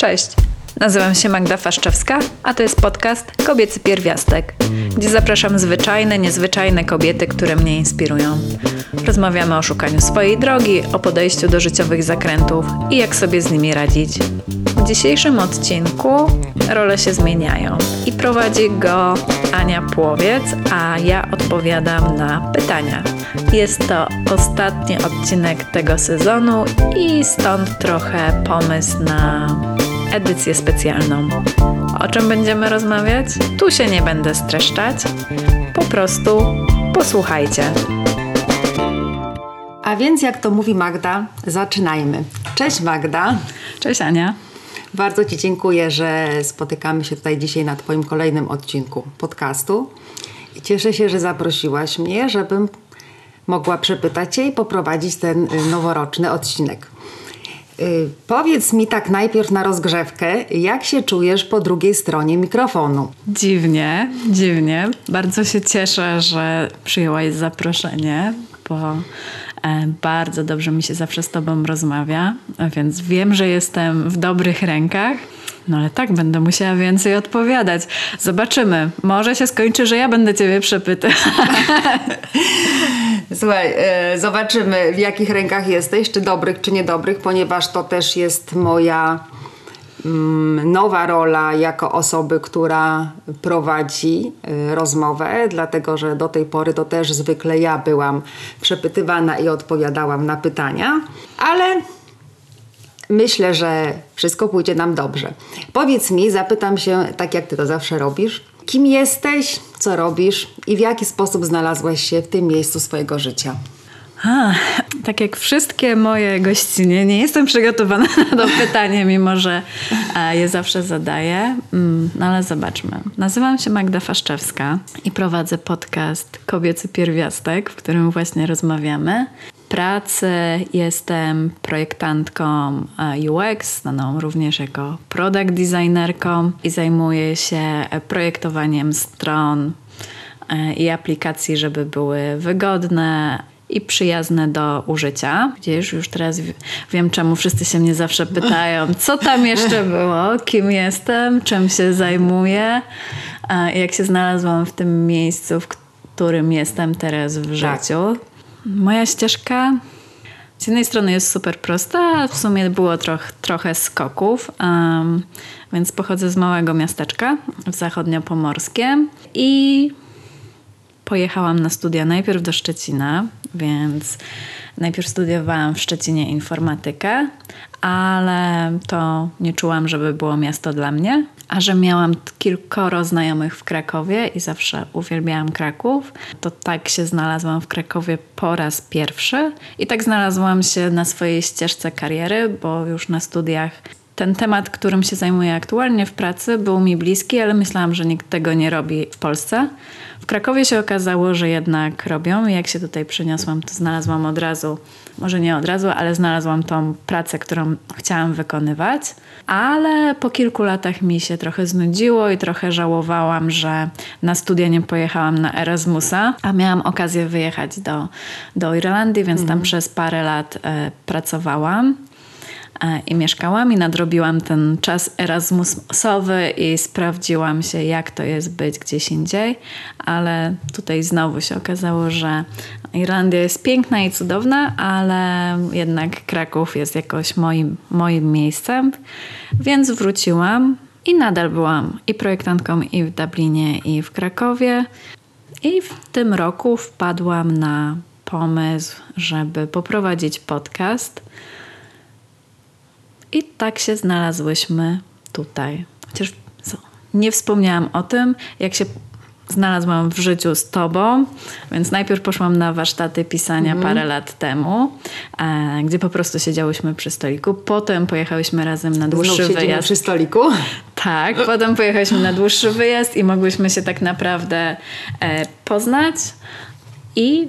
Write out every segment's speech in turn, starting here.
Cześć, nazywam się Magda Faszczewska, a to jest podcast Kobiecy Pierwiastek, gdzie zapraszam zwyczajne, niezwyczajne kobiety, które mnie inspirują. Rozmawiamy o szukaniu swojej drogi, o podejściu do życiowych zakrętów i jak sobie z nimi radzić. W dzisiejszym odcinku role się zmieniają i prowadzi go Ania Płowiec, a ja odpowiadam na pytania. Jest to ostatni odcinek tego sezonu i stąd trochę pomysł na edycję specjalną. O czym będziemy rozmawiać? Tu się nie będę streszczać. Po prostu posłuchajcie. A więc, jak to mówi Magda, zaczynajmy. Cześć Magda. Cześć Ania. Bardzo Ci dziękuję, że spotykamy się tutaj dzisiaj na Twoim kolejnym odcinku podcastu. I cieszę się, że zaprosiłaś mnie, żebym mogła przepytać Cię i poprowadzić ten y, noworoczny odcinek. Y, Powiedz mi tak najpierw na rozgrzewkę, jak się czujesz po drugiej stronie mikrofonu? Dziwnie, dziwnie. Bardzo się cieszę, że przyjęłaś zaproszenie, bo e, bardzo dobrze mi się zawsze z Tobą rozmawia, więc wiem, że jestem w dobrych rękach. No ale tak, będę musiała więcej odpowiadać. Zobaczymy. Może się skończy, że ja będę Ciebie przepytać. Słuchaj, e, zobaczymy w jakich rękach jesteś, czy dobrych, czy niedobrych, ponieważ to też jest moja mm, nowa rola jako osoby, która prowadzi e, rozmowę, dlatego że do tej pory to też zwykle ja byłam przepytywana i odpowiadałam na pytania, ale myślę, że wszystko pójdzie nam dobrze. Powiedz mi, zapytam się, tak jak ty to zawsze robisz, kim jesteś, co robisz i w jaki sposób znalazłaś się w tym miejscu swojego życia? A, tak jak wszystkie moje gościnie, nie jestem przygotowana do pytania, mimo że e, je zawsze zadaję. Mm, No ale zobaczmy. Nazywam się Magda Faszczewska i prowadzę podcast Kobiecy Pierwiastek, w którym właśnie rozmawiamy. Pracy jestem projektantką e, UX, znaną również jako product designerką i zajmuję się e, projektowaniem stron e, i aplikacji, żeby były wygodne i przyjazne do użycia. Gdzieś już teraz wiem, czemu wszyscy się mnie zawsze pytają, co tam jeszcze było, kim jestem, czym się zajmuję, a jak się znalazłam w tym miejscu, w którym jestem teraz w Tak. życiu. Moja ścieżka z jednej strony jest super prosta, w sumie było troch, trochę skoków, em, więc pochodzę z małego miasteczka w zachodniopomorskiem i pojechałam na studia najpierw do Szczecina, więc najpierw studiowałam w Szczecinie informatykę, ale to nie czułam, żeby było miasto dla mnie. A że miałam kilkoro znajomych w Krakowie i zawsze uwielbiałam Kraków, to tak się znalazłam w Krakowie po raz pierwszy i tak znalazłam się na swojej ścieżce kariery, bo już na studiach ten temat, którym się zajmuję aktualnie w pracy, był mi bliski, ale myślałam, że nikt tego nie robi w Polsce. W Krakowie się okazało, że jednak robią i jak się tutaj przeniosłam, to znalazłam od razu, może nie od razu, ale znalazłam tą pracę, którą chciałam wykonywać. Ale po kilku latach mi się trochę znudziło i trochę żałowałam, że na studia nie pojechałam na Erasmusa, a miałam okazję wyjechać do, do Irlandii, więc tam przez parę lat e, pracowałam i mieszkałam i nadrobiłam ten czas erasmusowy i sprawdziłam się, jak to jest być gdzieś indziej, ale tutaj znowu się okazało, że Irlandia jest piękna i cudowna, ale jednak Kraków jest jakoś moim, moim miejscem, więc wróciłam i nadal byłam i projektantką i w Dublinie, i w Krakowie. I w tym roku wpadłam na pomysł, żeby poprowadzić podcast. I tak się znalazłyśmy tutaj. Chociaż nie wspomniałam o tym, jak się znalazłam w życiu z tobą, więc najpierw poszłam na warsztaty pisania parę lat temu, e, gdzie po prostu siedziałyśmy przy stoliku. Potem pojechałyśmy razem na Znów dłuższy siedzimy wyjazd. przy stoliku. Tak, potem pojechaliśmy na dłuższy wyjazd i mogłyśmy się tak naprawdę e, poznać i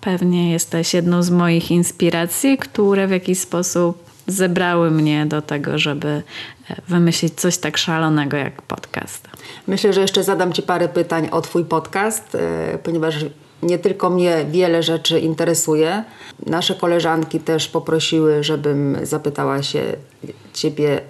pewnie jesteś jedną z moich inspiracji, które w jakiś sposób zebrały mnie do tego, żeby e, wymyślić coś tak szalonego jak podcast. Myślę, że jeszcze zadam Ci parę pytań o Twój podcast, e, ponieważ nie tylko mnie wiele rzeczy interesuje. Nasze koleżanki też poprosiły, żebym zapytała się Ciebie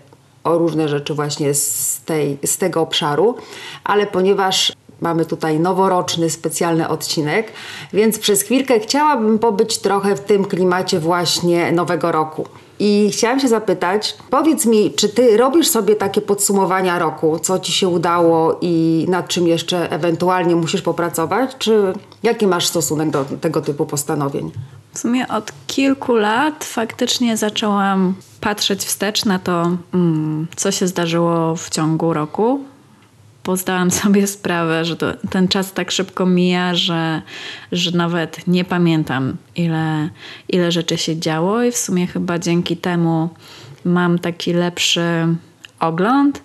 o różne rzeczy właśnie z, tej, z tego obszaru, ale ponieważ mamy tutaj noworoczny, specjalny odcinek, więc przez chwilkę chciałabym pobyć trochę w tym klimacie właśnie nowego roku. I chciałam się zapytać, powiedz mi, czy ty robisz sobie takie podsumowania roku, co ci się udało i nad czym jeszcze ewentualnie musisz popracować, czy jaki masz stosunek do tego typu postanowień? W sumie od kilku lat faktycznie zaczęłam patrzeć wstecz na to, mm, co się zdarzyło w ciągu roku. Bo sobie sprawę, że to, ten czas tak szybko mija, że, że nawet nie pamiętam, ile, ile rzeczy się działo, i w sumie chyba dzięki temu mam taki lepszy ogląd.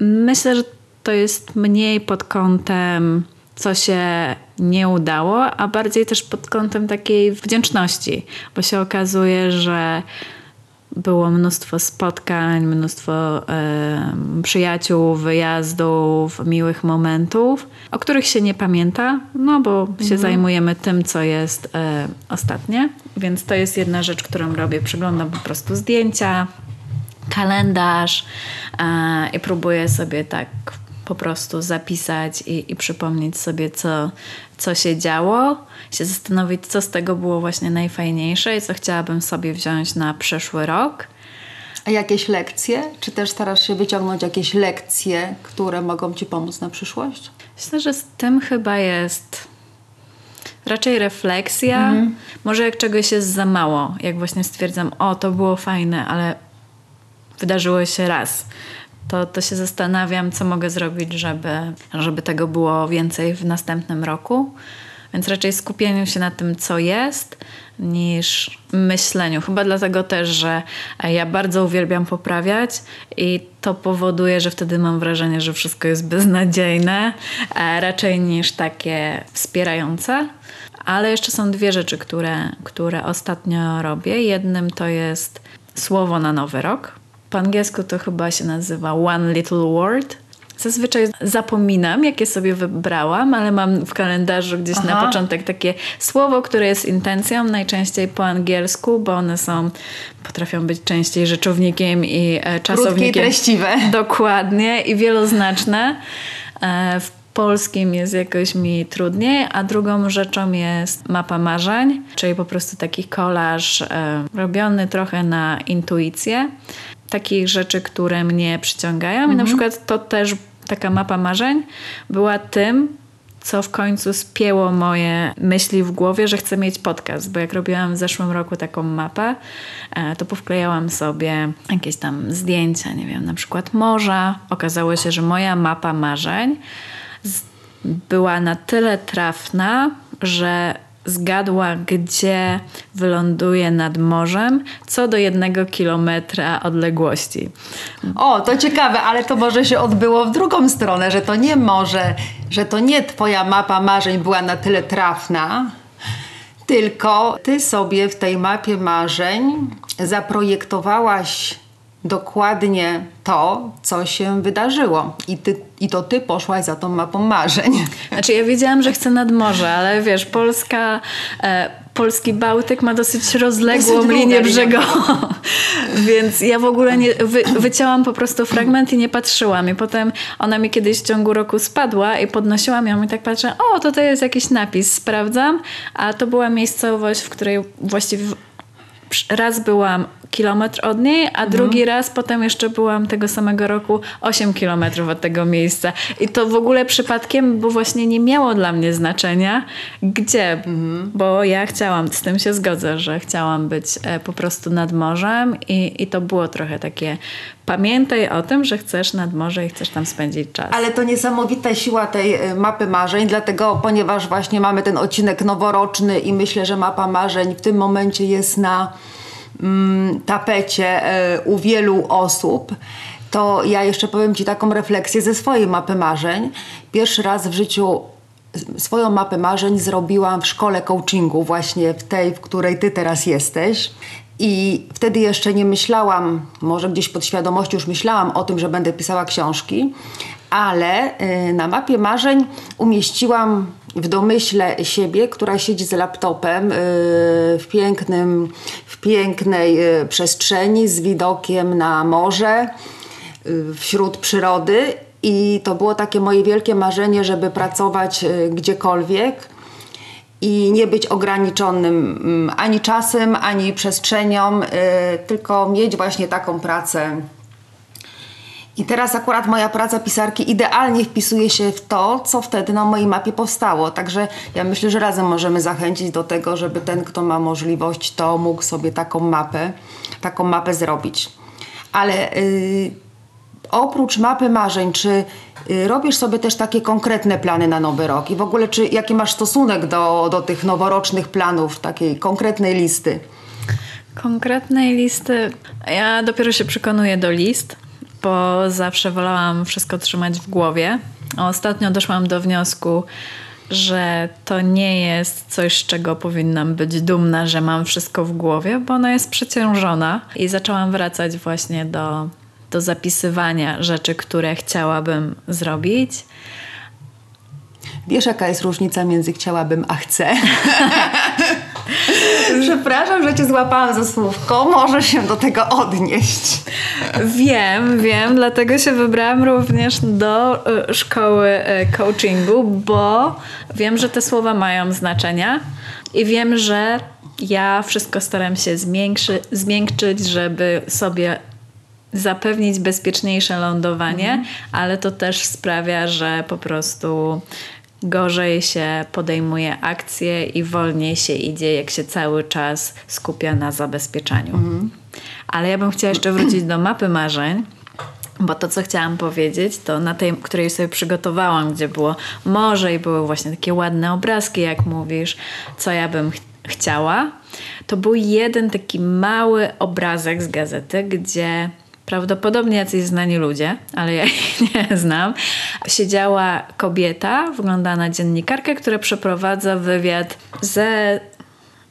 Myślę, że to jest mniej pod kątem, co się nie udało, a bardziej też pod kątem takiej wdzięczności, bo się okazuje, że było mnóstwo spotkań, mnóstwo e, przyjaciół, wyjazdów, miłych momentów, o których się nie pamięta, no bo się zajmujemy tym, co jest e, ostatnie. Więc to jest jedna rzecz, którą robię. Przeglądam po prostu zdjęcia, kalendarz e, i próbuję sobie tak po prostu zapisać i, i przypomnieć sobie, co, co się działo, się zastanowić, co z tego było właśnie najfajniejsze i co chciałabym sobie wziąć na przyszły rok. A jakieś lekcje? Czy też starasz się wyciągnąć jakieś lekcje, które mogą ci pomóc na przyszłość? Myślę, że z tym chyba jest raczej refleksja. Może jak czegoś jest za mało, jak właśnie stwierdzam, o to było fajne, ale wydarzyło się raz. To, to się zastanawiam, co mogę zrobić, żeby, żeby tego było więcej w następnym roku. Więc raczej skupieniu się na tym, co jest, niż myśleniu. Chyba dlatego też, że ja bardzo uwielbiam poprawiać i to powoduje, że wtedy mam wrażenie, że wszystko jest beznadziejne, e, raczej niż takie wspierające. Ale jeszcze są dwie rzeczy, które, które ostatnio robię. Jednym to jest słowo na nowy rok. Po angielsku to chyba się nazywa One Little Word. Zazwyczaj zapominam, jakie sobie wybrałam, ale mam w kalendarzu gdzieś na Aha. początek takie słowo, które jest intencją, najczęściej po angielsku, bo one są, potrafią być częściej rzeczownikiem i czasownikiem. treściwe. Dokładnie i wieloznaczne. E, w polskim jest jakoś mi trudniej, a drugą rzeczą jest mapa marzeń, czyli po prostu taki kolaż e, robiony trochę na intuicję. Takich rzeczy, które mnie przyciągają i na przykład to też taka mapa marzeń była tym, co w końcu spięło moje myśli w głowie, że chcę mieć podcast, bo jak robiłam w zeszłym roku taką mapę, e, to powklejałam sobie jakieś tam zdjęcia, nie wiem, na przykład morza. Okazało się, że moja mapa marzeń była na tyle trafna, że zgadła, gdzie wyląduje nad morzem, co do jednego kilometra odległości. O, to ciekawe, ale to może się odbyło w drugą stronę, że to nie może, że to nie twoja mapa marzeń była na tyle trafna, tylko ty sobie w tej mapie marzeń zaprojektowałaś dokładnie to, co się wydarzyło. I, ty, I to ty poszłaś za tą mapą marzeń. Znaczy ja wiedziałam, że chcę nad morze, ale wiesz, Polska, e, polski Bałtyk ma dosyć rozległą Dosyć linię brzegową, więc ja w ogóle nie, wy, wycięłam po prostu fragment i nie patrzyłam i potem ona mi kiedyś w ciągu roku spadła i podnosiłam ją i tak patrzę, o to to jest jakiś napis, sprawdzam, a to była miejscowość, w której właściwie raz byłam kilometr od niej, a drugi raz potem jeszcze byłam tego samego roku 8 kilometrów od tego miejsca. I to w ogóle przypadkiem, bo właśnie nie miało dla mnie znaczenia, gdzie, bo ja chciałam, z tym się zgodzę, że chciałam być e, po prostu nad morzem i, i to było trochę takie pamiętaj o tym, że chcesz nad morze i chcesz tam spędzić czas. Ale to niesamowita siła tej e, mapy marzeń, dlatego, ponieważ właśnie mamy ten odcinek noworoczny i myślę, że mapa marzeń w tym momencie jest na mm, tapecie e, u wielu osób, to ja jeszcze powiem Ci taką refleksję ze swojej mapy marzeń. Pierwszy raz w życiu swoją mapę marzeń zrobiłam w szkole coachingu, właśnie w tej, w której Ty teraz jesteś. I wtedy jeszcze nie myślałam, może gdzieś pod świadomością już myślałam o tym, że będę pisała książki, ale y, na mapie marzeń umieściłam w domyśle siebie, która siedzi z laptopem y, w, pięknym, w pięknej y, przestrzeni z widokiem na morze, wśród przyrody. I to było takie moje wielkie marzenie, żeby pracować gdziekolwiek i nie być ograniczonym mm, ani czasem, ani przestrzenią, y, tylko mieć właśnie taką pracę. I teraz akurat moja praca pisarki idealnie wpisuje się w to, co wtedy na mojej mapie powstało. Także ja myślę, że razem możemy zachęcić do tego, żeby ten, kto ma możliwość, to mógł sobie taką mapę, taką mapę zrobić. Ale y, oprócz mapy marzeń, czy robisz sobie też takie konkretne plany na nowy rok? I w ogóle, czy jaki masz stosunek do, do tych noworocznych planów, takiej konkretnej listy? Konkretnej listy. Ja dopiero się przekonuję do list, bo zawsze wolałam wszystko trzymać w głowie. Ostatnio doszłam do wniosku, że to nie jest coś, z czego powinnam być dumna, że mam wszystko w głowie, bo ona jest przeciążona. I zaczęłam wracać właśnie do, do zapisywania rzeczy, które chciałabym zrobić. Wiesz, jaka jest różnica między chciałabym a chcę? Przepraszam, że cię złapałam za słówko. Możesz się do tego odnieść. Wiem, wiem, dlatego się wybrałam również do y, szkoły y, coachingu, bo wiem, że te słowa mają znaczenia i wiem, że ja wszystko staram się zmiększy, zmiękczyć, żeby sobie zapewnić bezpieczniejsze lądowanie, ale to też sprawia, że po prostu gorzej się podejmuje akcje i wolniej się idzie, jak się cały czas skupia na zabezpieczaniu. Ale ja bym chciała jeszcze wrócić do mapy marzeń. Bo to, co chciałam powiedzieć, to na tej, której sobie przygotowałam, gdzie było morze i były właśnie takie ładne obrazki, jak mówisz, co ja bym ch- chciała, to był jeden taki mały obrazek z gazety, gdzie prawdopodobnie jacyś znani ludzie, ale ja ich nie znam, siedziała kobieta, wygląda na dziennikarkę, która przeprowadza wywiad ze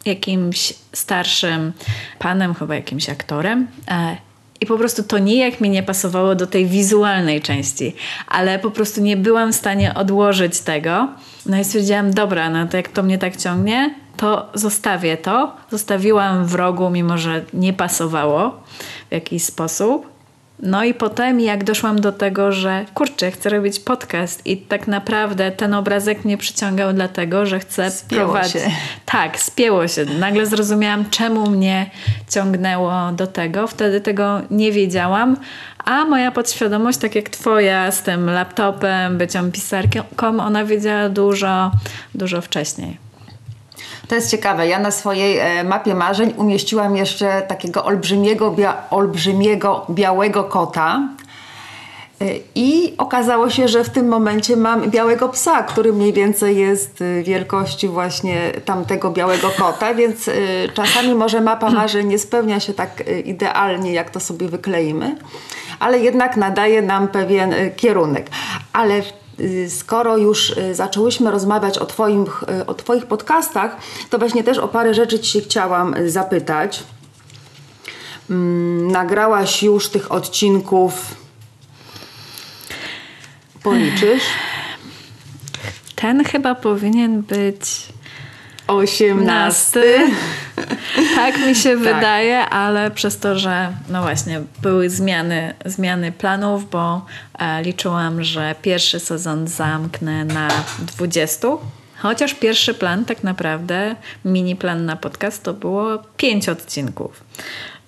jakimś starszym panem, chyba jakimś aktorem. E, I po prostu to nijak mi nie pasowało do tej wizualnej części, ale po prostu nie byłam w stanie odłożyć tego. No i stwierdziłam, dobra, no to jak to mnie tak ciągnie, to zostawię to. Zostawiłam w rogu, mimo że nie pasowało w jakiś sposób. No i potem jak doszłam do tego, że kurczę, chcę robić podcast i tak naprawdę ten obrazek mnie przyciągał dlatego, że chcę Spięło prowadzić. się. Tak, spięło się. Nagle zrozumiałam, czemu mnie ciągnęło do tego. Wtedy tego nie wiedziałam, a moja podświadomość, tak jak twoja z tym laptopem, bycią pisarką, ona wiedziała dużo, dużo wcześniej. To jest ciekawe. Ja na swojej e, mapie marzeń umieściłam jeszcze takiego olbrzymiego, bia- olbrzymiego białego kota. E, I okazało się, że w tym momencie mam białego psa, który mniej więcej jest e, wielkości właśnie tamtego białego kota, więc czasami może mapa marzeń nie spełnia się tak idealnie, jak to sobie wykleimy, ale jednak nadaje nam pewien kierunek. Ale y, skoro już y, zaczęłyśmy rozmawiać o, twoim, y, o Twoich podcastach, to właśnie też o parę rzeczy Ci chciałam y, zapytać. Mm, Nagrałaś już tych odcinków. Policzysz? Ten chyba powinien być 18. tak mi się wydaje, ale przez to, że no właśnie były zmiany, zmiany planów, bo e, liczyłam, że pierwszy sezon zamknę na 20. Chociaż pierwszy plan tak naprawdę, mini plan na podcast to było 5 odcinków.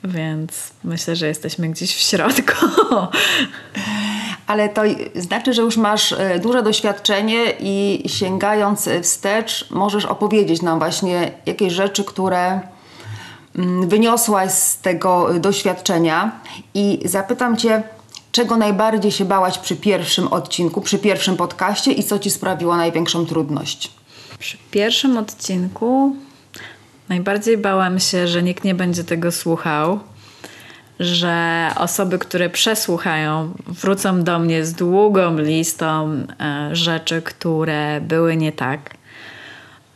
Więc myślę, że jesteśmy gdzieś w środku. Ale to znaczy, że już masz e, duże doświadczenie i sięgając wstecz, możesz opowiedzieć nam właśnie jakieś rzeczy, które mm, wyniosłaś z tego doświadczenia. I zapytam Cię, czego najbardziej się bałaś przy pierwszym odcinku, przy pierwszym podcaście i co Ci sprawiło największą trudność? Przy pierwszym odcinku najbardziej bałam się, że nikt nie będzie tego słuchał, że osoby, które przesłuchają, wrócą do mnie z długą listą e, rzeczy, które były nie tak.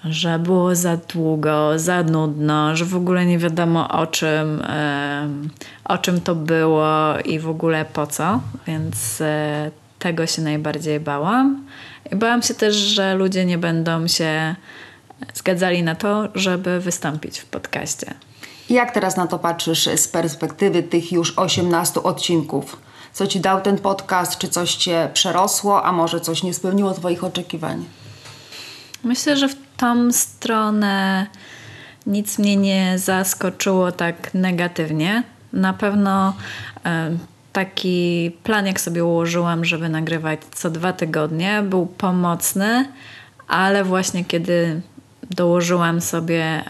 Że było za długo, za nudno, że w ogóle nie wiadomo o czym, e, o czym to było i w ogóle po co. Więc e, tego się najbardziej bałam. I bałam się też, że ludzie nie będą się zgadzali na to, żeby wystąpić w podcaście. Jak teraz na to patrzysz z perspektywy tych już 18 odcinków? Co ci dał ten podcast? Czy coś cię przerosło, a może coś nie spełniło Twoich oczekiwań? Myślę, że w tą stronę nic mnie nie zaskoczyło tak negatywnie. Na pewno e, taki plan, jak sobie ułożyłam, żeby nagrywać co dwa tygodnie, był pomocny, ale właśnie kiedy dołożyłam sobie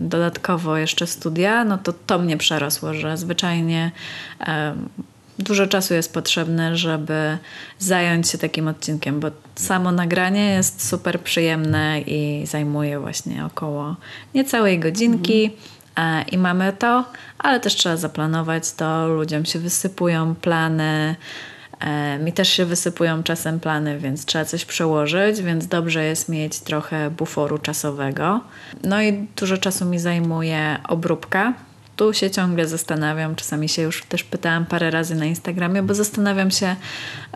dodatkowo jeszcze studia, no to to mnie przerosło, że zwyczajnie dużo czasu jest potrzebne, żeby zająć się takim odcinkiem, bo samo nagranie jest super przyjemne i zajmuje właśnie około niecałej godzinki. I mamy to, ale też trzeba zaplanować to. Ludziom się wysypują plany, mi też się wysypują czasem plany, więc trzeba coś przełożyć, więc dobrze jest mieć trochę buforu czasowego. No i dużo czasu mi zajmuje obróbka. Tu się ciągle zastanawiam, czasami się już też pytałam parę razy na Instagramie, bo zastanawiam się,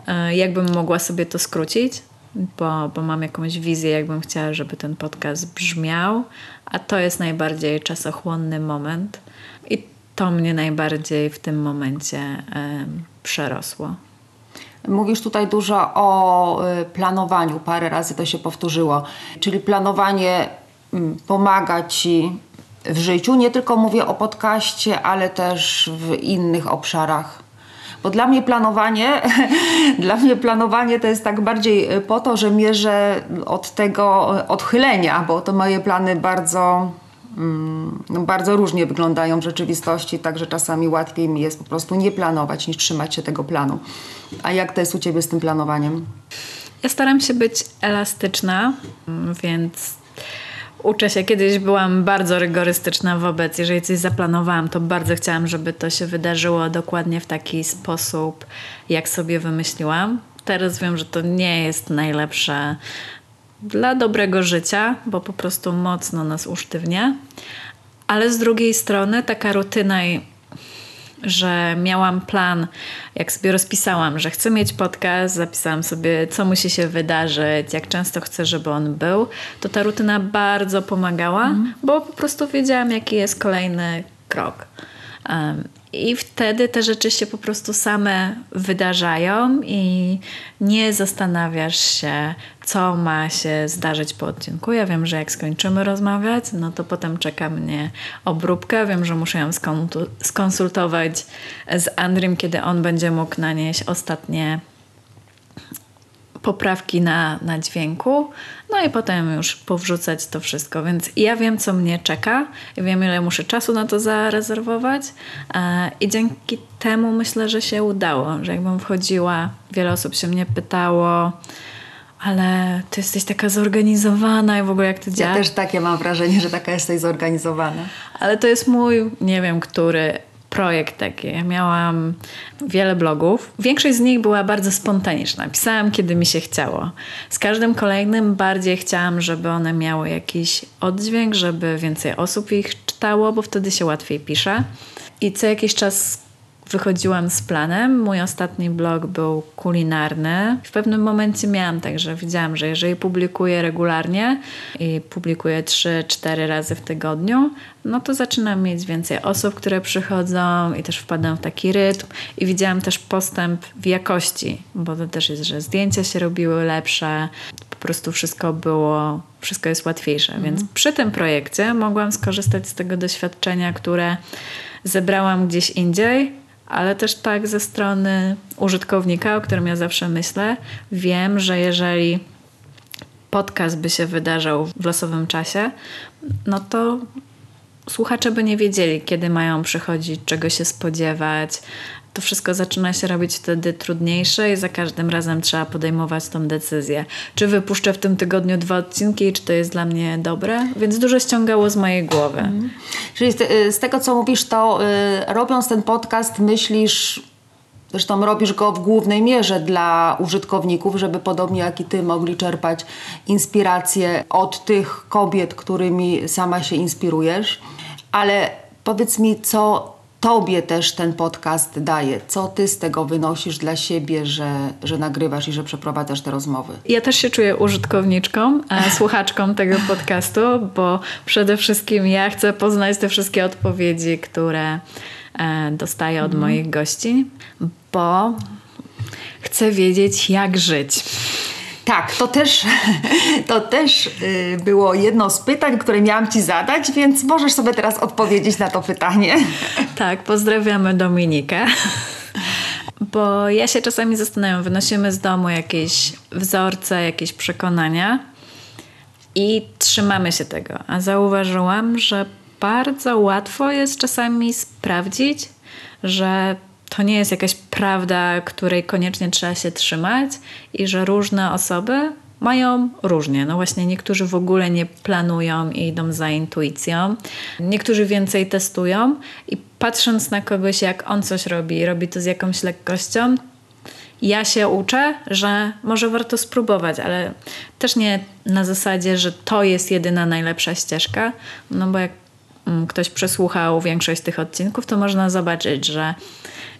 e, jakbym mogła sobie to skrócić, bo, bo mam jakąś wizję, jakbym chciała, żeby ten podcast brzmiał, a to jest najbardziej czasochłonny moment i to mnie najbardziej w tym momencie em, przerosło. Mówisz tutaj dużo o y, planowaniu, parę razy to się powtórzyło. Czyli planowanie mm, pomaga ci w życiu. Nie tylko mówię o podcaście, ale też w innych obszarach. Bo dla mnie planowanie, dla mnie planowanie to jest tak bardziej y, po to, że mierzę od tego y, odchylenia, bo to moje plany bardzo bardzo różnie wyglądają w rzeczywistości, także czasami łatwiej mi jest po prostu nie planować, niż trzymać się tego planu. A jak to jest u Ciebie z tym planowaniem? Ja staram się być elastyczna, mm, więc uczę się. Kiedyś byłam bardzo rygorystyczna wobec, jeżeli coś zaplanowałam, to bardzo chciałam, żeby to się wydarzyło dokładnie w taki sposób, jak sobie wymyśliłam. Teraz wiem, że to nie jest najlepsze dla dobrego życia, bo po prostu mocno nas usztywnia. Ale z drugiej strony taka rutyna i że miałam plan, jak sobie rozpisałam, że chcę mieć podcast, zapisałam sobie, co musi się wydarzyć, jak często chcę, żeby on był, to ta rutyna bardzo pomagała, bo po prostu wiedziałam, jaki jest kolejny krok. Um, I wtedy te rzeczy się po prostu same wydarzają i nie zastanawiasz się, co ma się zdarzyć po odcinku. Ja wiem, że jak skończymy rozmawiać, no to potem czeka mnie obróbka. Wiem, że muszę ją skonsultować z Andrym, kiedy on będzie mógł nanieść ostatnie poprawki na, na dźwięku, no i potem już powrzucać to wszystko. Więc ja wiem, co mnie czeka, wiem, ile muszę czasu na to zarezerwować e, i dzięki temu myślę, że się udało, że jakbym wchodziła, wiele osób się mnie pytało, ale ty jesteś taka zorganizowana i w ogóle jak to działa. Ja też takie mam wrażenie, że taka jesteś zorganizowana. Ale to jest mój, nie wiem, który projekt taki. Ja miałam wiele blogów. Większość z nich była bardzo spontaniczna. Pisałam, kiedy mi się chciało. Z każdym kolejnym bardziej chciałam, żeby one miały jakiś oddźwięk, żeby więcej osób ich czytało, bo wtedy się łatwiej pisze. I co jakiś czas wychodziłam z planem. Mój ostatni blog był kulinarny. W pewnym momencie miałam tak, że widziałam, że jeżeli publikuję regularnie i publikuję 3-4 razy w tygodniu, no to zaczynam mieć więcej osób, które przychodzą i też wpadam w taki rytm i widziałam też postęp w jakości, bo to też jest, że zdjęcia się robiły lepsze, po prostu wszystko było, wszystko jest łatwiejsze. Więc przy tym projekcie mogłam skorzystać z tego doświadczenia, które zebrałam gdzieś indziej, ale też tak ze strony użytkownika, o którym ja zawsze myślę, wiem, że jeżeli podcast by się wydarzał w losowym czasie, no to słuchacze by nie wiedzieli, kiedy mają przychodzić, czego się spodziewać. To wszystko zaczyna się robić wtedy trudniejsze i za każdym razem trzeba podejmować tą decyzję. Czy wypuszczę w tym tygodniu dwa odcinki, czy to jest dla mnie dobre? Więc dużo ściągało z mojej głowy. Czyli z, z tego, co mówisz, to y, robiąc ten podcast, myślisz, zresztą robisz go w głównej mierze dla użytkowników, żeby podobnie jak i ty mogli czerpać inspirację od tych kobiet, którymi sama się inspirujesz. Ale powiedz mi, co Tobie też ten podcast daje? Co Ty z tego wynosisz dla siebie, że, że nagrywasz i że przeprowadzasz te rozmowy? Ja też się czuję użytkowniczką, e, słuchaczką tego podcastu, bo przede wszystkim ja chcę poznać te wszystkie odpowiedzi, które e, dostaję od moich gości, bo chcę wiedzieć, jak żyć. Tak, to też, to też y, było jedno z pytań, które miałam Ci zadać, więc możesz sobie teraz odpowiedzieć na to pytanie. Tak, pozdrawiamy Dominikę. Bo ja się czasami zastanawiam, wynosimy z domu jakieś wzorce, jakieś przekonania i trzymamy się tego. A zauważyłam, że bardzo łatwo jest czasami sprawdzić, że to nie jest jakaś prawda, której koniecznie trzeba się trzymać i że różne osoby mają różnie. No właśnie, niektórzy w ogóle nie planują i idą za intuicją, niektórzy więcej testują i patrząc na kogoś, jak on coś robi, robi to z jakąś lekkością, ja się uczę, że może warto spróbować, ale też nie na zasadzie, że to jest jedyna najlepsza ścieżka, no bo jak mm, ktoś przesłuchał większość tych odcinków, to można zobaczyć, że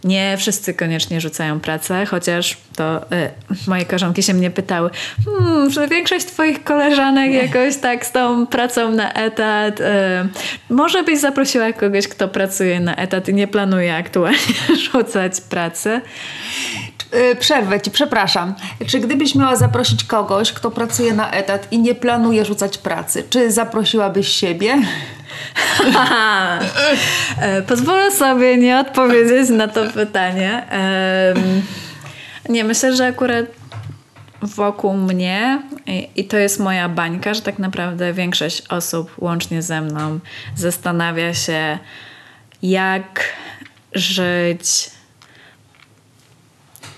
nie wszyscy koniecznie rzucają pracę, chociaż to y, moje koleżanki się mnie pytały, hmm, że większość twoich koleżanek jakoś tak z tą pracą na etat, y, może byś zaprosiła kogoś, kto pracuje na etat i nie planuje aktualnie rzucać pracy. Y, Przerwę Ci, przepraszam. Czy gdybyś miała zaprosić kogoś, kto pracuje na etat i nie planuje rzucać pracy, czy zaprosiłabyś siebie? E, Pozwolę sobie nie odpowiedzieć na to pytanie. Em, Nie, myślę, że akurat wokół mnie i, i to jest moja bańka, że tak naprawdę większość osób łącznie ze mną zastanawia się, jak żyć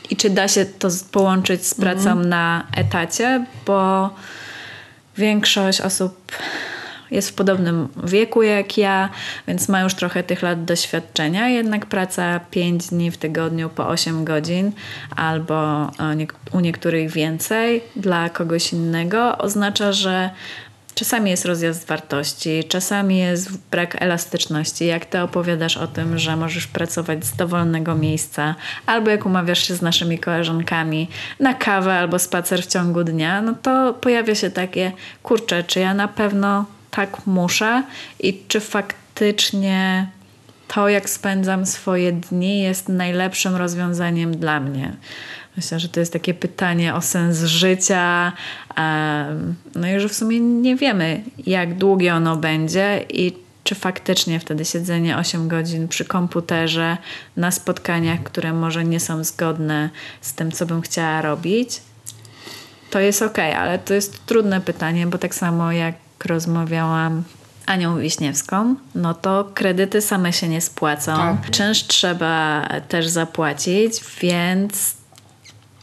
i czy da się to połączyć z pracą na etacie, bo większość osób jest w podobnym wieku jak ja, więc ma już trochę tych lat doświadczenia, jednak praca 5 dni w tygodniu po 8 godzin albo e, u niektórych więcej dla kogoś innego oznacza, że Czasami jest rozjazd wartości, czasami jest brak elastyczności. Jak ty opowiadasz o tym, że możesz pracować z dowolnego miejsca, albo jak umawiasz się z naszymi koleżankami na kawę albo spacer w ciągu dnia, no to pojawia się takie, kurczę, czy ja na pewno tak muszę i czy faktycznie to, jak spędzam swoje dni, jest najlepszym rozwiązaniem dla mnie. Myślę, że to jest takie pytanie o sens życia. No i że w sumie nie wiemy, jak długie ono będzie i czy faktycznie wtedy siedzenie 8 godzin przy komputerze na spotkaniach, które może nie są zgodne z tym, co bym chciała robić, to jest ok, ale to jest trudne pytanie, bo tak samo jak rozmawiałam Anią Wiśniewską, no to kredyty same się nie spłacą. Tak. Czynsz trzeba też zapłacić, więc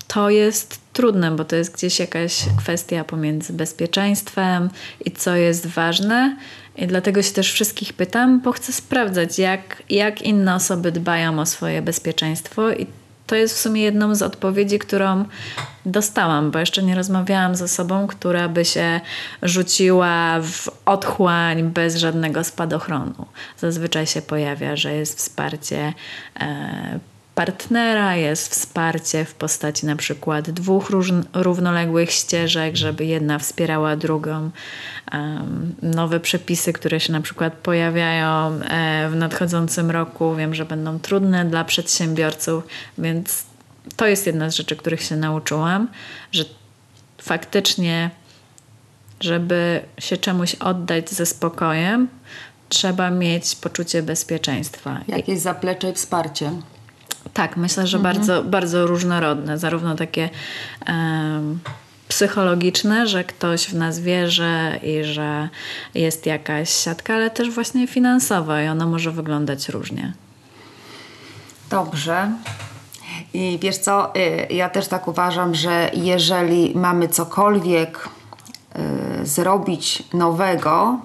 to jest trudne, bo to jest gdzieś jakaś kwestia pomiędzy bezpieczeństwem i co jest ważne. I dlatego się też wszystkich pytam, bo chcę sprawdzać, jak, jak inne osoby dbają o swoje bezpieczeństwo. I to jest w sumie jedną z odpowiedzi, którą dostałam, bo jeszcze nie rozmawiałam z osobą, która by się rzuciła w otchłań bez żadnego spadochronu. Zazwyczaj się pojawia, że jest wsparcie. E, partnera, jest wsparcie w postaci na przykład dwóch równoległych ścieżek, żeby jedna wspierała drugą. Nowe przepisy, które się na przykład pojawiają e, w nadchodzącym roku, wiem, że będą trudne dla przedsiębiorców, więc to jest jedna z rzeczy, których się nauczyłam, że faktycznie, żeby się czemuś oddać ze spokojem, trzeba mieć poczucie bezpieczeństwa. Jakieś zaplecze i wsparcie. Tak, myślę, że bardzo, bardzo różnorodne, zarówno takie em, psychologiczne, że ktoś w nas wierzy i że jest jakaś siatka, ale też właśnie finansowa i ona może wyglądać różnie. Dobrze. I wiesz co, y, ja też tak uważam, że jeżeli mamy cokolwiek y, zrobić nowego,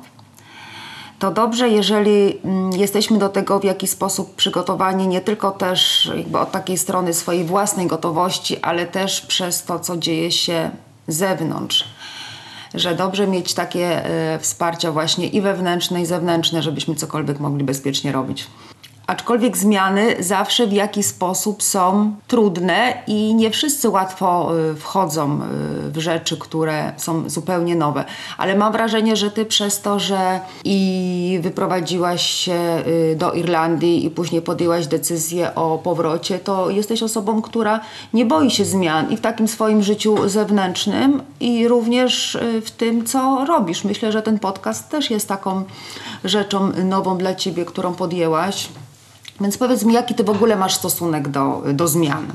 to dobrze, jeżeli mm, jesteśmy do tego w jakiś sposób przygotowani, nie tylko też jakby od takiej strony swojej własnej gotowości, ale też przez to, co dzieje się zewnątrz. Że dobrze mieć takie y, wsparcie właśnie i wewnętrzne, i zewnętrzne, żebyśmy cokolwiek mogli bezpiecznie robić. Aczkolwiek zmiany zawsze w jakiś sposób są trudne i nie wszyscy łatwo y, wchodzą y, w rzeczy, które są zupełnie nowe. Ale mam wrażenie, że ty przez to, że i wyprowadziłaś się y, do Irlandii i później podjęłaś decyzję o powrocie, to jesteś osobą, która nie boi się zmian i w takim swoim życiu zewnętrznym i również w tym, co robisz. Myślę, że ten podcast też jest taką rzeczą nową dla ciebie, którą podjęłaś. Więc powiedz mi, jaki ty w ogóle masz stosunek do, do zmian?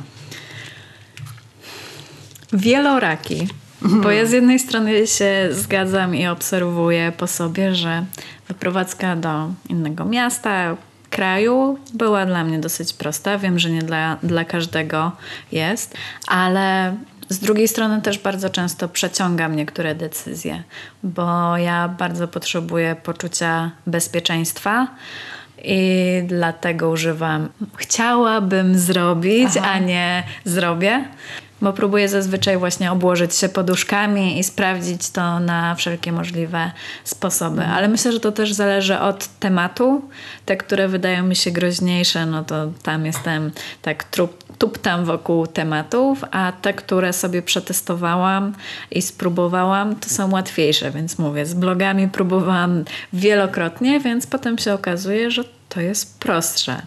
Wieloraki. Bo ja z jednej strony się zgadzam i obserwuję po sobie, że wyprowadzka do innego miasta, kraju była dla mnie dosyć prosta. Wiem, że nie dla, dla każdego jest, ale z drugiej strony też bardzo często przeciągam niektóre decyzje, bo ja bardzo potrzebuję poczucia bezpieczeństwa. I dlatego używam chciałabym zrobić, Aha. a nie zrobię, bo próbuję zazwyczaj właśnie obłożyć się poduszkami i sprawdzić to na wszelkie możliwe sposoby. Ale myślę, że to też zależy od tematu. Te, które wydają mi się groźniejsze, no to tam jestem tak trup, tuptam wokół tematów, a te, które sobie przetestowałam i spróbowałam, to są łatwiejsze, więc mówię, z blogami próbowałam wielokrotnie, więc potem się okazuje, że to jest prostsze.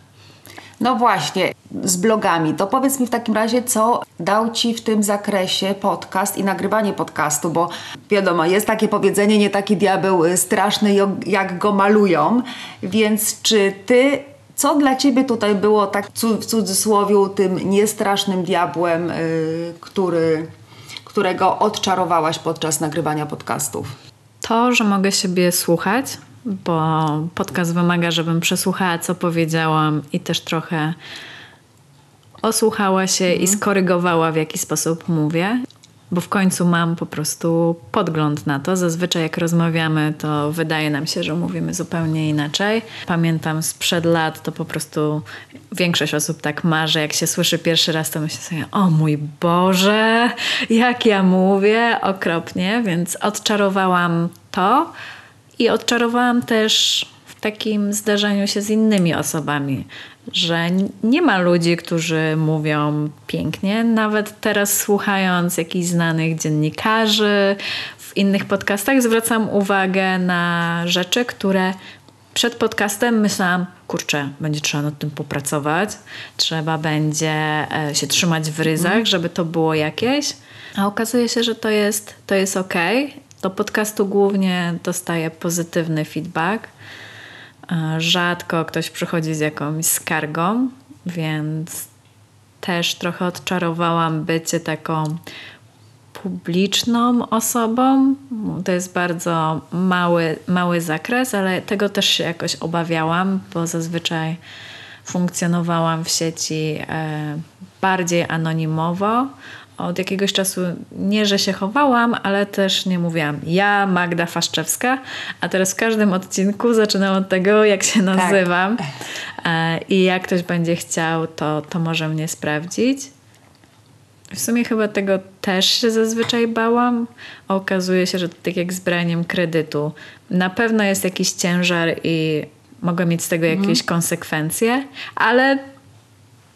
No właśnie, z blogami. To powiedz mi w takim razie, co dał Ci w tym zakresie podcast i nagrywanie podcastu, bo wiadomo, jest takie powiedzenie, nie taki diabeł y, straszny, jak go malują, więc czy Ty, co dla Ciebie tutaj było tak w cudzysłowie tym niestrasznym diabłem, y, który, którego odczarowałaś podczas nagrywania podcastów? To, że mogę siebie słuchać, bo podcast wymaga, żebym przesłuchała, co powiedziałam i też trochę osłuchała się i skorygowała, w jaki sposób mówię. Bo w końcu mam po prostu podgląd na to. Zazwyczaj jak rozmawiamy, to wydaje nam się, że mówimy zupełnie inaczej. Pamiętam sprzed lat, to po prostu większość osób tak ma, że jak się słyszy pierwszy raz, to myśli sobie, o mój Boże, jak ja mówię, okropnie. Więc odczarowałam to i odczarowałam też takim zdarzeniu się z innymi osobami, że nie ma ludzi, którzy mówią pięknie. Nawet teraz słuchając jakichś znanych dziennikarzy w innych podcastach, zwracam uwagę na rzeczy, które przed podcastem myślałam, kurczę, będzie trzeba nad tym popracować, trzeba będzie e, się trzymać w ryzach, żeby to było jakieś. A okazuje się, że to jest, to jest ok. Do podcastu głównie dostaję pozytywny feedback. Rzadko ktoś przychodzi z jakąś skargą, więc też trochę odczarowałam bycie taką publiczną osobą. To jest bardzo mały, mały zakres, ale tego też się jakoś obawiałam, bo zazwyczaj funkcjonowałam w sieci e, bardziej anonimowo. Od jakiegoś czasu nie, że się chowałam, ale też nie mówiłam ja, Magda Faszczewska, a teraz w każdym odcinku zaczynam od tego, jak się nazywam. E, I jak ktoś będzie chciał, to, to może mnie sprawdzić. W sumie chyba tego też się zazwyczaj bałam. A Okazuje się, że to tak jak z braniem kredytu. Na pewno jest jakiś ciężar i mogę mieć z tego jakieś konsekwencje, ale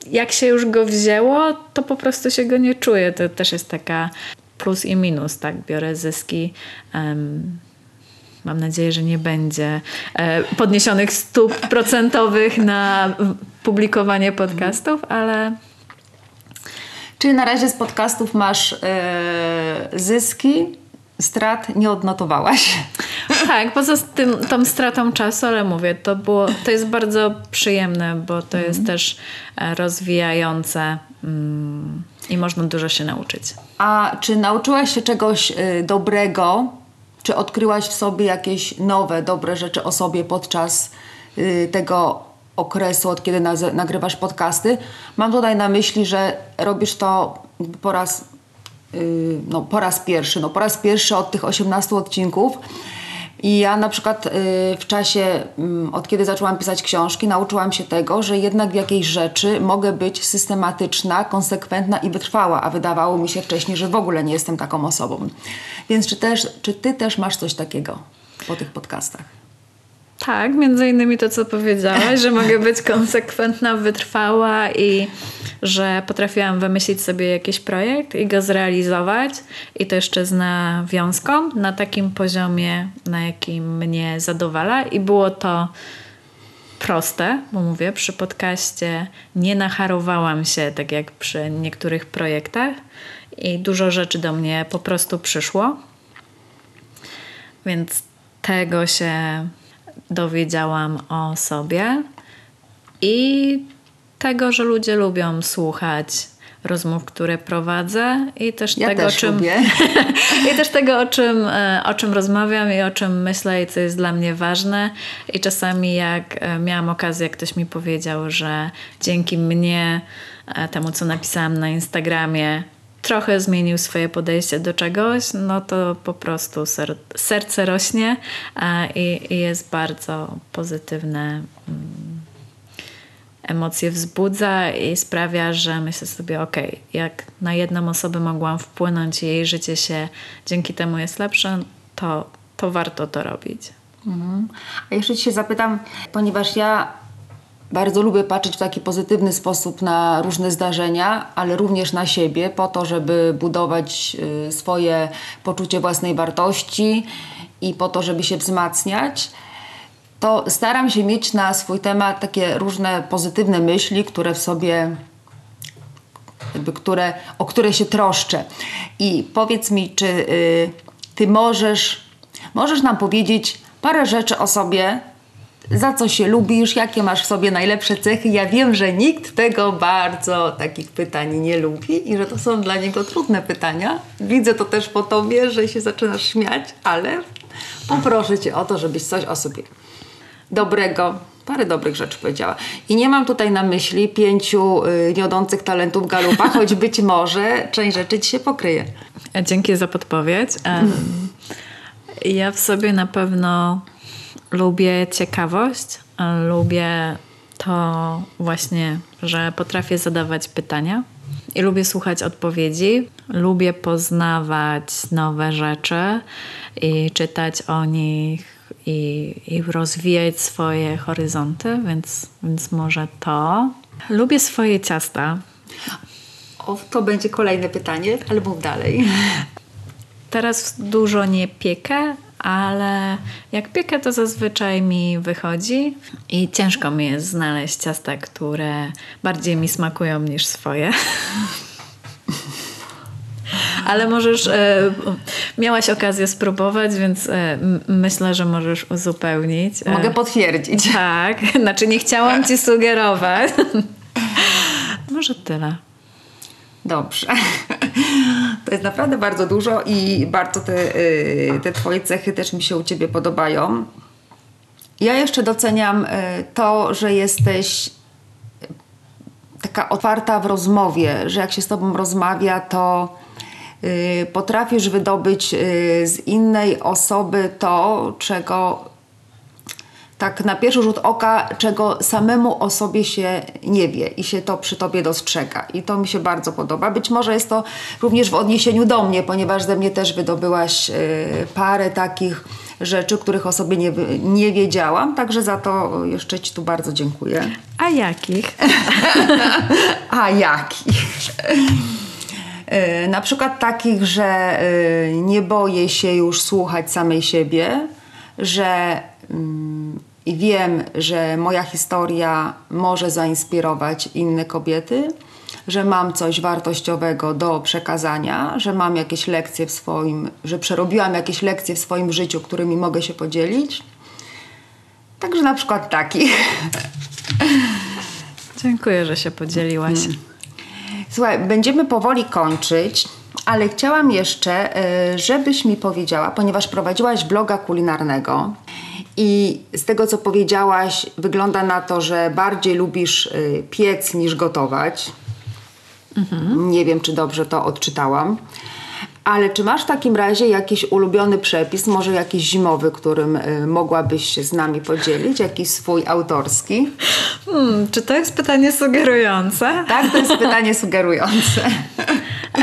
jak się już go wzięło, to po prostu się go nie czuję. To też jest taka plus i minus, tak? Biorę zyski. em, Mam nadzieję, że nie będzie e, podniesionych stóp procentowych na publikowanie podcastów, ale Czyli na razie z podcastów masz e, zyski, strat nie odnotowałaś. Tak, poza tym, tą stratą czasu, ale mówię, to, było, to jest bardzo przyjemne, bo to jest też e, rozwijające mm, i można dużo się nauczyć. A czy nauczyłaś się czegoś y, dobrego? Czy odkryłaś w sobie jakieś nowe, dobre rzeczy o sobie podczas y, tego okresu, od kiedy nagrywasz podcasty? Mam tutaj na myśli, że robisz to po raz, no, po raz pierwszy. No, po raz pierwszy od tych 18 odcinków. I ja na przykład y, w czasie, mm, od kiedy zaczęłam pisać książki, nauczyłam się tego, że jednak w jakiejś rzeczy mogę być systematyczna, konsekwentna i wytrwała, a wydawało mi się wcześniej, że w ogóle nie jestem taką osobą. Więc czy, też, czy ty też masz coś takiego po tych podcastach? Tak, między innymi to, co powiedziałaś, że mogę być konsekwentna, wytrwała i że potrafiłam wymyślić sobie jakiś projekt i go zrealizować. I to jeszcze z nawiązką na takim poziomie, na jakim mnie zadowala. I było to proste, bo mówię, przy podcaście nie nacharowałam się tak jak przy niektórych projektach. I dużo rzeczy do mnie po prostu przyszło. Więc tego się dowiedziałam o sobie i tego, że ludzie lubią słuchać rozmów, które prowadzę i też Ja tego, też czym lubię. i też tego, o czym, e, o czym rozmawiam i o czym myślę i co jest dla mnie ważne. I czasami jak e, miałam okazję, jak ktoś mi powiedział, że dzięki mnie, e, temu co napisałam na Instagramie, trochę zmienił swoje podejście do czegoś, no to po prostu ser, serce rośnie e, i, i jest bardzo pozytywne. mm, emocje wzbudza i sprawia, że myślę sobie, okej, jak na jedną osobę mogłam wpłynąć i jej życie się dzięki temu jest lepsze, to, to warto to robić. A jeszcze Ci się zapytam, ponieważ ja bardzo lubię patrzeć w taki pozytywny sposób na różne zdarzenia, ale również na siebie, po to, żeby budować y, swoje poczucie własnej wartości i po to, żeby się wzmacniać. To staram się mieć na swój temat takie różne pozytywne myśli, które w sobie jakby które, o które się troszczę. I powiedz mi, czy y, ty możesz, możesz nam powiedzieć parę rzeczy o sobie, za co się lubisz, jakie masz w sobie najlepsze cechy. Ja wiem, że nikt tego bardzo takich pytań nie lubi i że to są dla niego trudne pytania. Widzę to też po tobie, że się zaczynasz śmiać, ale poproszę cię o to, żebyś coś o sobie dobrego, parę dobrych rzeczy powiedziała. I nie mam tutaj na myśli pięciu y, niodących talentów galupa, choć być może część rzeczy ci się pokryje. Dzięki za podpowiedź. Em, Ja w sobie na pewno lubię ciekawość, lubię to właśnie, że potrafię zadawać pytania i lubię słuchać odpowiedzi, lubię poznawać nowe rzeczy i czytać o nich i, i rozwijać swoje horyzonty, więc, więc może to. Lubię swoje ciasta. O, to będzie kolejne pytanie, ale mów dalej. Teraz dużo nie piekę, ale jak piekę, to zazwyczaj mi wychodzi i ciężko mi jest znaleźć ciasta, które bardziej mi smakują niż swoje. Ale możesz, e, miałaś okazję spróbować, więc e, myślę, że możesz uzupełnić. E, Mogę potwierdzić. Tak, znaczy nie chciałam ci sugerować. Może tyle. Dobrze. To jest naprawdę bardzo dużo i bardzo te, y, te Twoje cechy też mi się u Ciebie podobają. Ja jeszcze doceniam y, to, że jesteś taka otwarta w rozmowie, że jak się z Tobą rozmawia, to y, potrafisz wydobyć y, z innej osoby to, czego tak na pierwszy rzut oka, czego samemu o sobie się nie wie i się to przy tobie dostrzega. I to mi się bardzo podoba. Być może jest to również w odniesieniu do mnie, ponieważ ze mnie też wydobyłaś y, parę takich rzeczy, których o sobie nie, nie wiedziałam. Także za to jeszcze Ci tu bardzo dziękuję. A jakich? A jaki? Y, Na przykład takich, że y, nie boję się już słuchać samej siebie, że mm, i wiem, że moja historia może zainspirować inne kobiety, że mam coś wartościowego do przekazania, że mam jakieś lekcje w swoim, że przerobiłam jakieś lekcje w swoim życiu, którymi mogę się podzielić. Także na przykład takich. Dziękuję, że się podzieliłaś. Słuchaj, będziemy powoli kończyć, ale chciałam jeszcze, y, żebyś mi powiedziała, ponieważ prowadziłaś bloga kulinarnego i z tego co powiedziałaś, wygląda na to, że bardziej lubisz y, piec niż gotować. Nie wiem, czy dobrze to odczytałam. Ale czy masz w takim razie jakiś ulubiony przepis, może jakiś zimowy, którym y, mogłabyś się z nami podzielić, jakiś swój autorski? Hmm, czy to jest pytanie sugerujące? Tak, to jest pytanie sugerujące.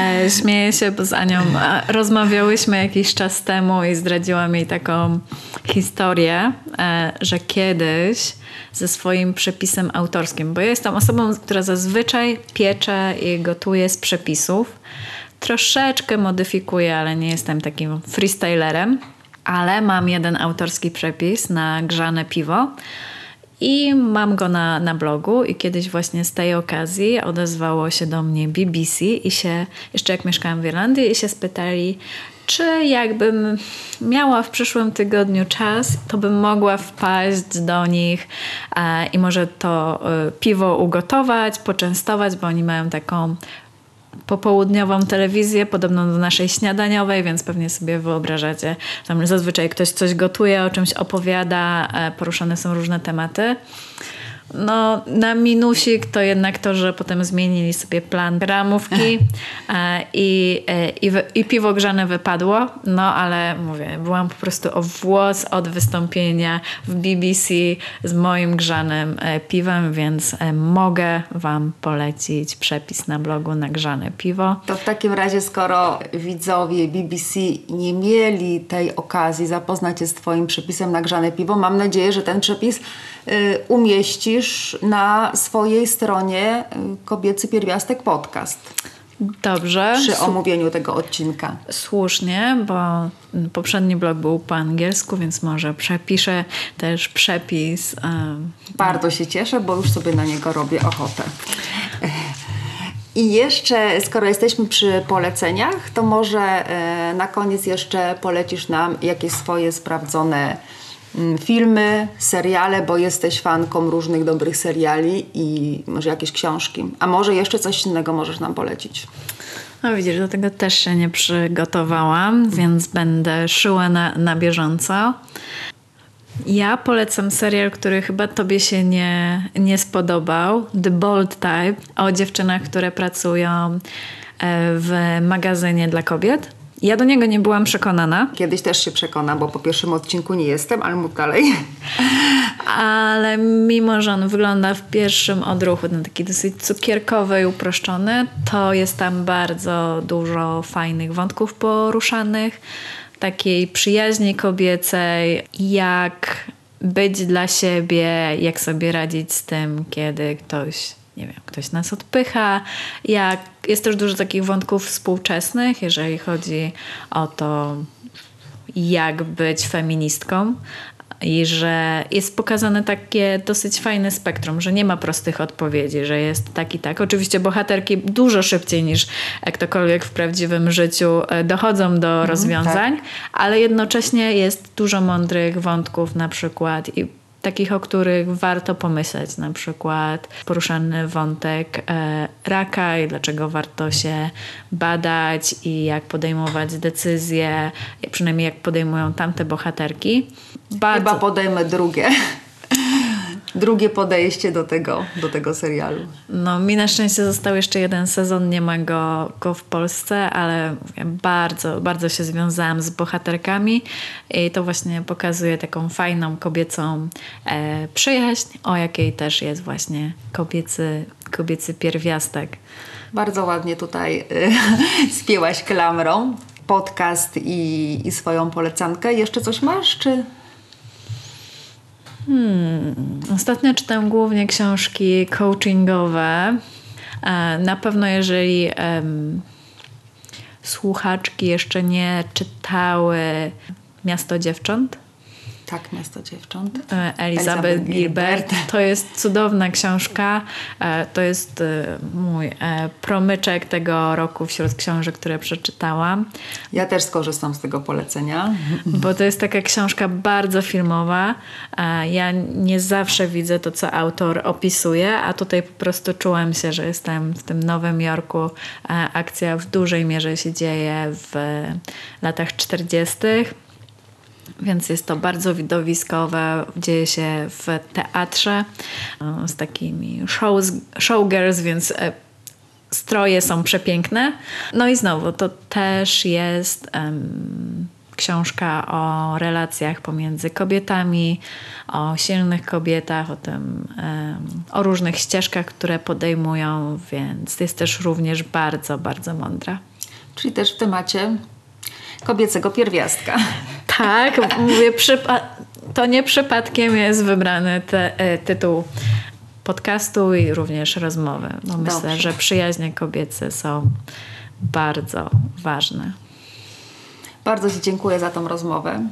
E, śmieję się, bo z Anią e, rozmawiałyśmy jakiś czas temu i zdradziłam jej taką historię, e, że kiedyś ze swoim przepisem autorskim, bo ja jestem osobą, która zazwyczaj piecze i gotuje z przepisów. Troszeczkę modyfikuję, ale nie jestem takim freestylerem. Ale mam jeden autorski przepis na grzane piwo. I mam go na, na blogu i kiedyś właśnie z tej okazji odezwało się do mnie BBC i się, jeszcze jak mieszkałam w Irlandii i się spytali, czy jakbym miała w przyszłym tygodniu czas, to bym mogła wpaść do nich e, i może to e, piwo ugotować, poczęstować, bo oni mają taką popołudniową telewizję, podobną do naszej śniadaniowej, więc pewnie sobie wyobrażacie, tam zazwyczaj ktoś coś gotuje, o czymś opowiada, e, poruszane są różne tematy. No, na minusik to jednak to, że potem zmienili sobie plan ramówki e, i, e, i, i piwo grzane wypadło. No, ale mówię, byłam po prostu o włos od wystąpienia w BBC z moim grzanym e, piwem, więc mogę Wam polecić przepis na blogu na grzane piwo. To w takim razie, skoro widzowie BBC nie mieli tej okazji zapoznać się z Twoim przepisem na grzane piwo, mam nadzieję, że ten przepis y, umieścisz na swojej stronie y, Kobiecy Pierwiastek Podcast Dobrze. przy omówieniu tego odcinka. Słusznie, bo poprzedni blog był po angielsku, więc może przepiszę też przepis. Bardzo się cieszę, bo już sobie na niego robię ochotę. I jeszcze, skoro jesteśmy przy poleceniach, to może e, na koniec jeszcze polecisz nam jakieś swoje sprawdzone filmy, seriale, bo jesteś fanką różnych dobrych seriali i może jakieś książki. A może jeszcze coś innego możesz nam polecić. No widzisz, do tego też się nie przygotowałam, więc będę szyła na, na bieżąco. Ja polecam serial, który chyba tobie się nie, nie spodobał. The Bold Type, o dziewczynach, które pracują e, w magazynie dla kobiet. Ja do niego nie byłam przekonana, Kiedyś też się przekona, bo po pierwszym odcinku nie jestem, ale mów dalej. ale mimo, że on wygląda w pierwszym odruchu na taki dosyć cukierkowy i uproszczony, to jest tam bardzo dużo fajnych wątków poruszanych, takiej przyjaźni kobiecej, jak być dla siebie, jak sobie radzić z tym, kiedy ktoś, nie wiem, ktoś nas odpycha, jak jest też dużo takich wątków współczesnych, jeżeli chodzi o to, jak być feministką i że jest pokazane takie dosyć fajne spektrum, że nie ma prostych odpowiedzi, że jest tak i tak. Oczywiście bohaterki dużo szybciej niż ktokolwiek w prawdziwym życiu e, dochodzą do rozwiązań, ale jednocześnie jest dużo mądrych wątków na przykład i takich, o których warto pomyśleć, na przykład poruszany wątek e, raka i dlaczego warto się badać i jak podejmować decyzje, przynajmniej jak podejmują tamte bohaterki. Bardzo, Chyba podejmę drugie. Drugie podejście do tego, do tego serialu. no mi na szczęście został jeszcze jeden sezon, nie ma go, go w Polsce, ale bardzo, bardzo się związałam z bohaterkami i to właśnie pokazuje taką fajną kobiecą e, przyjaźń, o jakiej też jest właśnie kobiecy, kobiecy pierwiastek. Bardzo ładnie tutaj y, spięłaś klamrą podcast i, i swoją polecankę. Jeszcze coś masz, czy... Ostatnio czytam głównie książki coachingowe. E, Na pewno, jeżeli em, słuchaczki jeszcze nie czytały Miasto Dziewcząt, Tak, Miasto Dziewcząt. e, Elizabeth Gilbert. To jest cudowna książka. E, To jest e, mój promyczek tego roku wśród książek, które przeczytałam. Ja też skorzystam z tego polecenia. Bo to jest taka książka bardzo filmowa. Ja nie zawsze widzę to, co autor opisuje, a tutaj po prostu czułam się, że jestem w tym Nowym Jorku. Akcja w dużej mierze się dzieje w latach 40. Więc jest to bardzo widowiskowe, dzieje się w teatrze e, z takimi shows, showgirls, więc e, stroje są przepiękne. No i znowu, to też jest em, książka o relacjach pomiędzy kobietami, o silnych kobietach, o tym, em, o różnych ścieżkach, które podejmują, więc jest też również bardzo, bardzo mądra. Czyli też w temacie kobiecego pierwiastka. Tak, mówię, to nie przypadkiem jest wybrany te, e, tytuł podcastu i również rozmowy, bo myślę, Dobrze. że przyjaźnie kobiece są bardzo ważne. Bardzo Ci dziękuję za tą rozmowę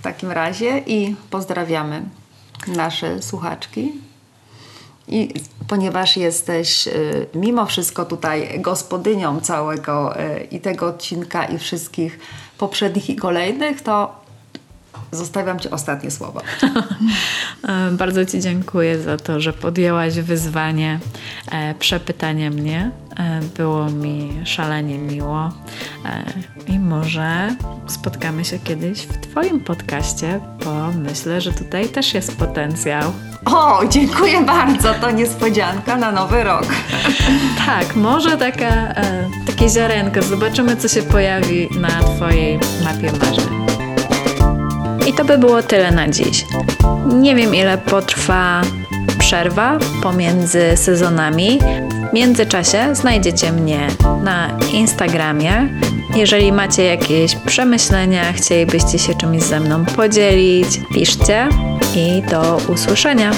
w takim razie i pozdrawiamy nasze słuchaczki. I ponieważ jesteś y, mimo wszystko tutaj gospodynią całego y, i tego odcinka i wszystkich poprzednich i kolejnych, to zostawiam Ci ostatnie słowo. Bardzo Ci dziękuję za to, że podjęłaś wyzwanie e, przepytania mnie. E, Było mi szalenie miło e, i może spotkamy się kiedyś w Twoim podcaście, bo myślę, że tutaj też jest potencjał. O, dziękuję bardzo, to niespodzianka na nowy rok. Tak, może taka, e, takie ziarenko. Zobaczymy, co się pojawi na Twojej mapie marzeń. I to by było tyle na dziś. Nie wiem, ile potrwa przerwa pomiędzy sezonami. W międzyczasie znajdziecie mnie na Instagramie. Jeżeli macie jakieś przemyślenia, chcielibyście się czymś ze mną podzielić, piszcie i do usłyszenia.